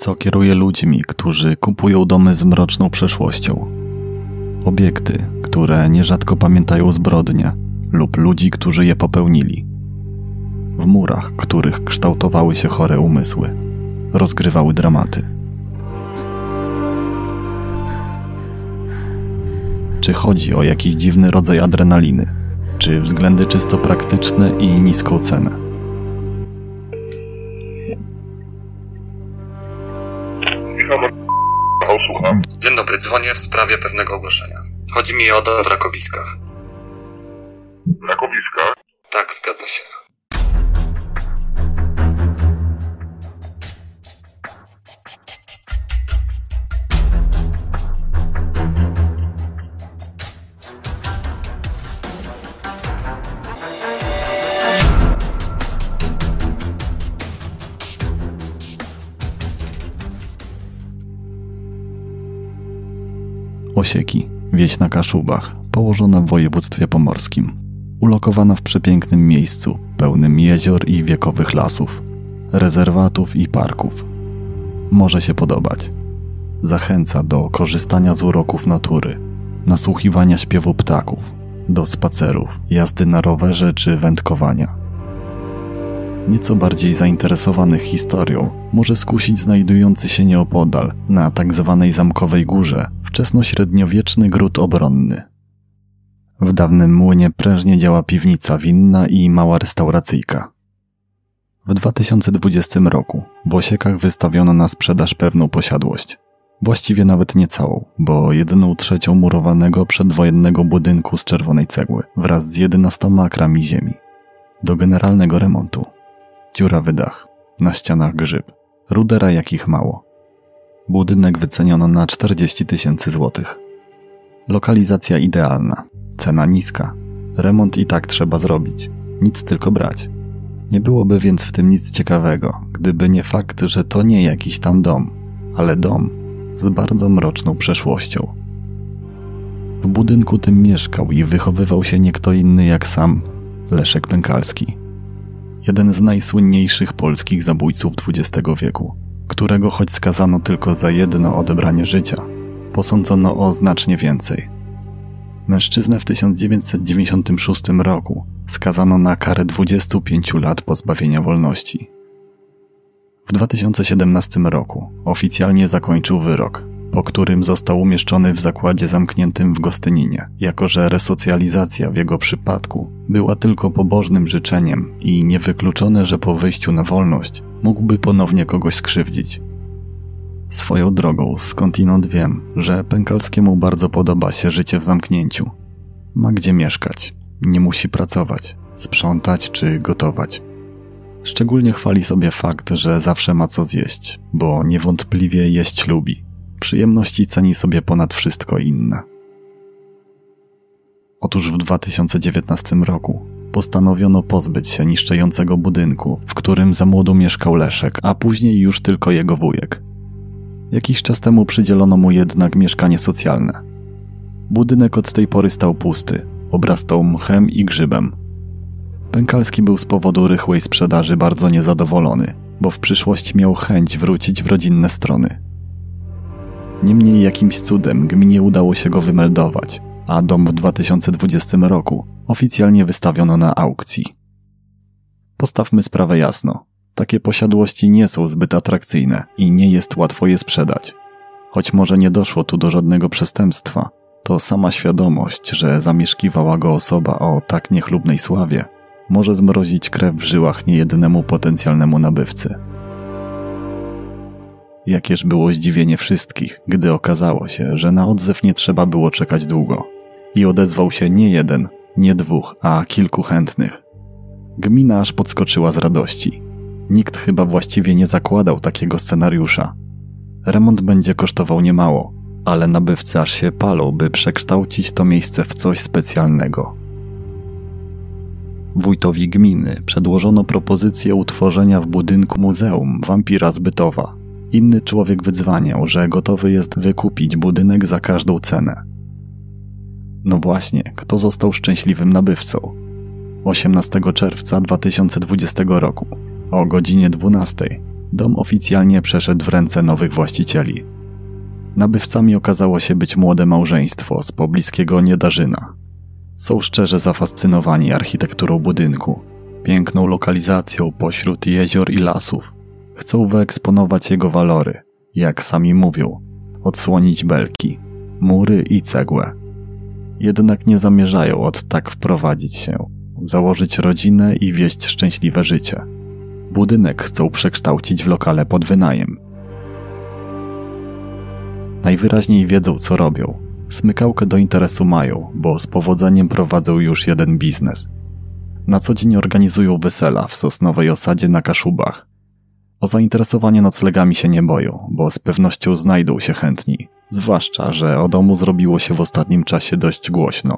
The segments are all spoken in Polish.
Co kieruje ludźmi, którzy kupują domy z mroczną przeszłością? Obiekty, które nierzadko pamiętają zbrodnie lub ludzi, którzy je popełnili. W murach, których kształtowały się chore umysły, rozgrywały dramaty. Czy chodzi o jakiś dziwny rodzaj adrenaliny, czy względy czysto praktyczne i niską cenę? Dzwonię w sprawie pewnego ogłoszenia. Chodzi mi o dom w Rakowiskach. Rakowiska. Tak, zgadza się. Osieki, wieś na Kaszubach, położona w województwie pomorskim. Ulokowana w przepięknym miejscu, pełnym jezior i wiekowych lasów, rezerwatów i parków. Może się podobać. Zachęca do korzystania z uroków natury, nasłuchiwania śpiewu ptaków, do spacerów, jazdy na rowerze czy wędkowania. Nieco bardziej zainteresowanych historią może skusić znajdujący się nieopodal, na tak zwanej Zamkowej Górze, wczesnośredniowieczny gród obronny. W dawnym młynie prężnie działa piwnica winna i mała restauracyjka. W 2020 roku w Osiekach wystawiono na sprzedaż pewną posiadłość. Właściwie nawet nie całą, bo jedną trzecią murowanego przedwojennego budynku z czerwonej cegły wraz z 11 akrami ziemi. Do generalnego remontu. Dziurawy dach, na ścianach grzyb, rudera jakich mało. Budynek wyceniono na 40 tysięcy złotych. Lokalizacja idealna, cena niska, remont i tak trzeba zrobić, nic tylko brać. Nie byłoby więc w tym nic ciekawego, gdyby nie fakt, że to nie jakiś tam dom, ale dom z bardzo mroczną przeszłością. W budynku tym mieszkał i wychowywał się nie kto inny jak sam Leszek Pękalski. Jeden z najsłynniejszych polskich zabójców XX wieku, którego choć skazano tylko za jedno odebranie życia, posądzono o znacznie więcej. Mężczyznę w 1996 roku skazano na karę 25 lat pozbawienia wolności. W 2017 roku oficjalnie zakończył wyrok, po którym został umieszczony w zakładzie zamkniętym w Gostyninie, jako że resocjalizacja w jego przypadku była tylko pobożnym życzeniem i niewykluczone, że po wyjściu na wolność mógłby ponownie kogoś skrzywdzić. Swoją drogą skądinąd wiem, że Pękalskiemu bardzo podoba się życie w zamknięciu. Ma gdzie mieszkać, nie musi pracować, sprzątać czy gotować. Szczególnie chwali sobie fakt, że zawsze ma co zjeść, bo niewątpliwie jeść lubi. Przyjemności ceni sobie ponad wszystko inne. Otóż w 2019 roku postanowiono pozbyć się niszczejącego budynku, w którym za młodu mieszkał Leszek, a później już tylko jego wujek. Jakiś czas temu przydzielono mu jednak mieszkanie socjalne. Budynek od tej pory stał pusty, obrastał mchem i grzybem. Pękalski był z powodu rychłej sprzedaży bardzo niezadowolony, bo w przyszłości miał chęć wrócić w rodzinne strony. Niemniej jakimś cudem gminie udało się go wymeldować, a dom w 2020 roku oficjalnie wystawiono na aukcji. Postawmy sprawę jasno. Takie posiadłości nie są zbyt atrakcyjne i nie jest łatwo je sprzedać. Choć może nie doszło tu do żadnego przestępstwa, to sama świadomość, że zamieszkiwała go osoba o tak niechlubnej sławie, może zmrozić krew w żyłach niejednemu potencjalnemu nabywcy. Jakież było zdziwienie wszystkich, gdy okazało się, że na odzew nie trzeba było czekać długo. I odezwał się nie jeden, nie dwóch, a kilku chętnych. Gmina aż podskoczyła z radości. Nikt chyba właściwie nie zakładał takiego scenariusza. Remont będzie kosztował niemało, ale nabywcy aż się palą, by przekształcić to miejsce w coś specjalnego. Wójtowi gminy przedłożono propozycję utworzenia w budynku muzeum wampira zbytowa. Inny człowiek wydzwaniał, że gotowy jest wykupić budynek za każdą cenę. No właśnie, kto został szczęśliwym nabywcą? 18 czerwca 2020 roku o godzinie 12 dom oficjalnie przeszedł w ręce nowych właścicieli. Nabywcami okazało się być młode małżeństwo z pobliskiego Niedarzyna. Są szczerze zafascynowani architekturą budynku, piękną lokalizacją pośród jezior i lasów. Chcą wyeksponować jego walory, jak sami mówią, odsłonić belki, mury i cegłę. Jednak nie zamierzają od tak wprowadzić się, założyć rodzinę i wieść szczęśliwe życie. Budynek chcą przekształcić w lokale pod wynajem. Najwyraźniej wiedzą, co robią. Smykałkę do interesu mają, bo z powodzeniem prowadzą już jeden biznes. Na co dzień organizują wesela w sosnowej osadzie na Kaszubach. O zainteresowanie noclegami się nie boją, bo z pewnością znajdą się chętni. Zwłaszcza, że o domu zrobiło się w ostatnim czasie dość głośno.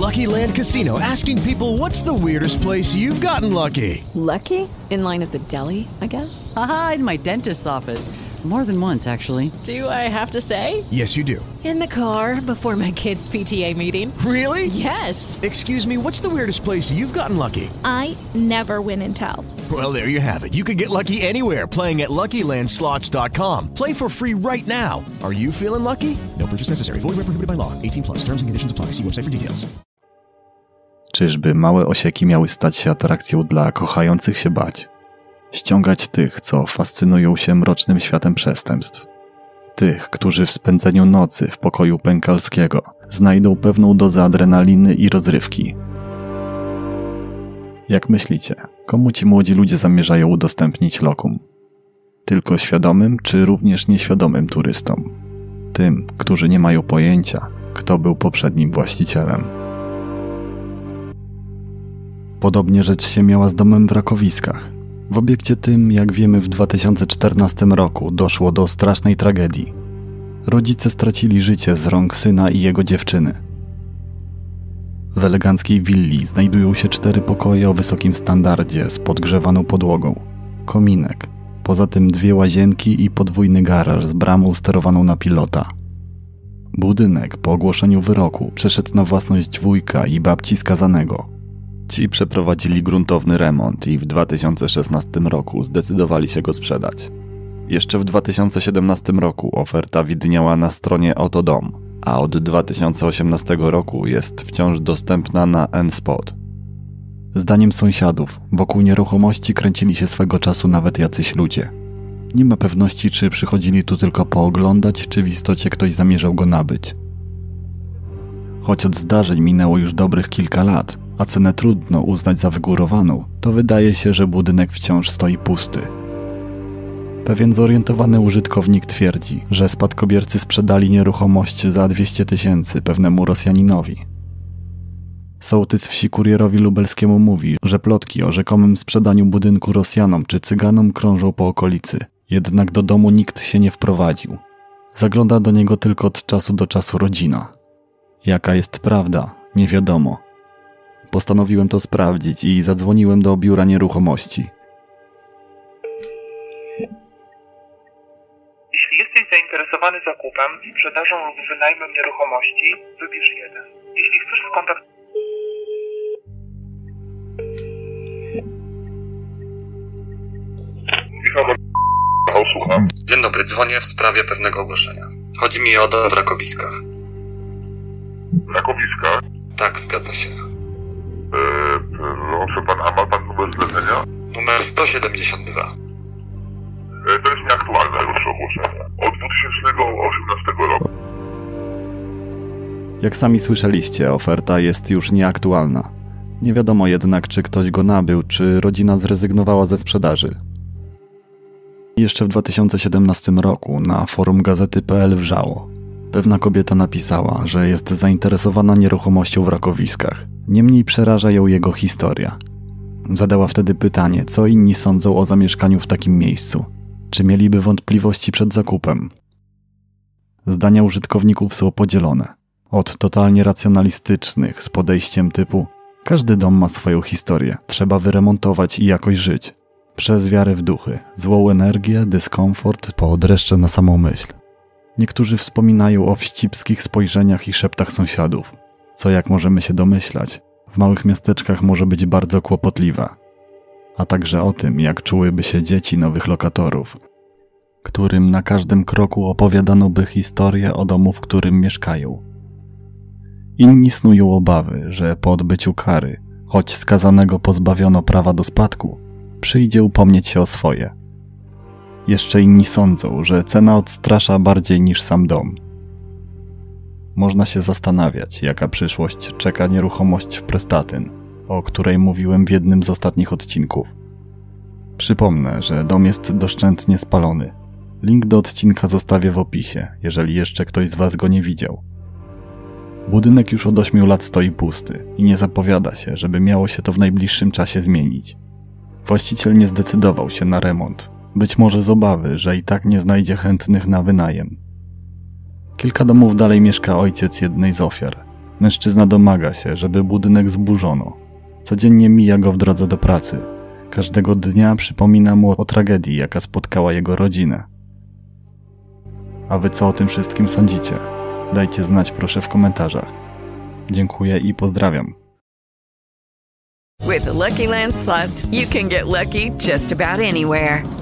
Lucky Land Casino asking people what's the weirdest place you've gotten lucky? Lucky? In line at the deli, I guess? Aha, in my dentist's office. More than once, actually. Do I have to say? Yes, you do. In the car before my kids' PTA meeting. Really? Yes. Excuse me, what's the weirdest place you've gotten lucky? I never win and tell. Well, there you have it. You can get lucky anywhere playing at LuckyLandSlots.com. Play for free right now. Are you feeling lucky? No purchase necessary. Void where prohibited by law. 18 plus. Terms and conditions apply. See website for details. Czyżby małe osieki miały stać się atrakcją dla kochających się bać? Ściągać tych, co fascynują się mrocznym światem przestępstw. Tych, którzy w spędzeniu nocy w pokoju pękalskiego znajdą pewną dozę adrenaliny i rozrywki. Jak myślicie, komu ci młodzi ludzie zamierzają udostępnić lokum? Tylko świadomym czy również nieświadomym turystom? Tym, którzy nie mają pojęcia, kto był poprzednim właścicielem. Podobnie rzecz się miała z domem w Rakowiskach. W obiekcie tym, jak wiemy, w 2014 roku doszło do strasznej tragedii. Rodzice stracili życie z rąk syna i jego dziewczyny. W eleganckiej willi znajdują się cztery pokoje o wysokim standardzie z podgrzewaną podłogą, kominek, poza tym dwie łazienki i podwójny garaż z bramą sterowaną na pilota. Budynek po ogłoszeniu wyroku przeszedł na własność wujka i babci skazanego. Ci przeprowadzili gruntowny remont i w 2016 roku zdecydowali się go sprzedać. Jeszcze w 2017 roku oferta widniała na stronie Otodom, a od 2018 roku jest wciąż dostępna na N-Spot. Zdaniem sąsiadów, wokół nieruchomości kręcili się swego czasu nawet jacyś ludzie. Nie ma pewności, czy przychodzili tu tylko pooglądać, czy w istocie ktoś zamierzał go nabyć. Choć od zdarzeń minęło już dobrych kilka lat, a cenę trudno uznać za wygórowaną, to wydaje się, że budynek wciąż stoi pusty. Pewien zorientowany użytkownik twierdzi, że spadkobiercy sprzedali nieruchomość za 200 tysięcy pewnemu Rosjaninowi. Sołtys wsi kurierowi lubelskiemu mówi, że plotki o rzekomym sprzedaniu budynku Rosjanom czy Cyganom krążą po okolicy, jednak do domu nikt się nie wprowadził. Zagląda do niego tylko od czasu do czasu rodzina. Jaka jest prawda, nie wiadomo. Postanowiłem to sprawdzić i zadzwoniłem do biura nieruchomości. Jeśli jesteś zainteresowany zakupem, sprzedażą lub wynajmem nieruchomości, wybierz jeden. Jeśli chcesz skontaktować... Słucham. Dzień dobry, dzwonię w sprawie pewnego ogłoszenia. Chodzi mi o dom w Rakowiskach. Rakowiska. Tak, zgadza się. E, proszę pana, a ma pan numer zlecenia? Numer 172. E, to jest nieaktualne już ogłoszenie. Od 2018 roku. Jak sami słyszeliście, oferta jest już nieaktualna. Nie wiadomo jednak, czy ktoś go nabył, czy rodzina zrezygnowała ze sprzedaży. Jeszcze w 2017 roku na forum gazety.pl wrzało. Pewna kobieta napisała, że jest zainteresowana nieruchomością w Rakowiskach. Niemniej przeraża ją jego historia. Zadała wtedy pytanie, co inni sądzą o zamieszkaniu w takim miejscu. Czy mieliby wątpliwości przed zakupem? Zdania użytkowników są podzielone. Od totalnie racjonalistycznych z podejściem typu każdy dom ma swoją historię, trzeba wyremontować i jakoś żyć. Przez wiarę w duchy, złą energię, dyskomfort, po dreszcze na samą myśl. Niektórzy wspominają o wścibskich spojrzeniach i szeptach sąsiadów, co jak możemy się domyślać, w małych miasteczkach może być bardzo kłopotliwe. A także o tym, jak czułyby się dzieci nowych lokatorów, którym na każdym kroku opowiadano by historię o domu, w którym mieszkają. Inni snują obawy, że po odbyciu kary, choć skazanego pozbawiono prawa do spadku, przyjdzie upomnieć się o swoje. Jeszcze inni sądzą, że cena odstrasza bardziej niż sam dom. Można się zastanawiać, jaka przyszłość czeka nieruchomość w Prestatyn, o której mówiłem w jednym z ostatnich odcinków. Przypomnę, że dom jest doszczętnie spalony. Link do odcinka zostawię w opisie, jeżeli jeszcze ktoś z Was go nie widział. Budynek już od 8 lat stoi pusty i nie zapowiada się, żeby miało się to w najbliższym czasie zmienić. Właściciel nie zdecydował się na remont, być może z obawy, że i tak nie znajdzie chętnych na wynajem. Kilka domów dalej mieszka ojciec jednej z ofiar. Mężczyzna domaga się, żeby budynek zburzono. Codziennie mija go w drodze do pracy. Każdego dnia przypomina mu o tragedii, jaka spotkała jego rodzinę. A wy co o tym wszystkim sądzicie? Dajcie znać proszę w komentarzach. Dziękuję i pozdrawiam. With the Lucky Land slots, you can get lucky just about anywhere.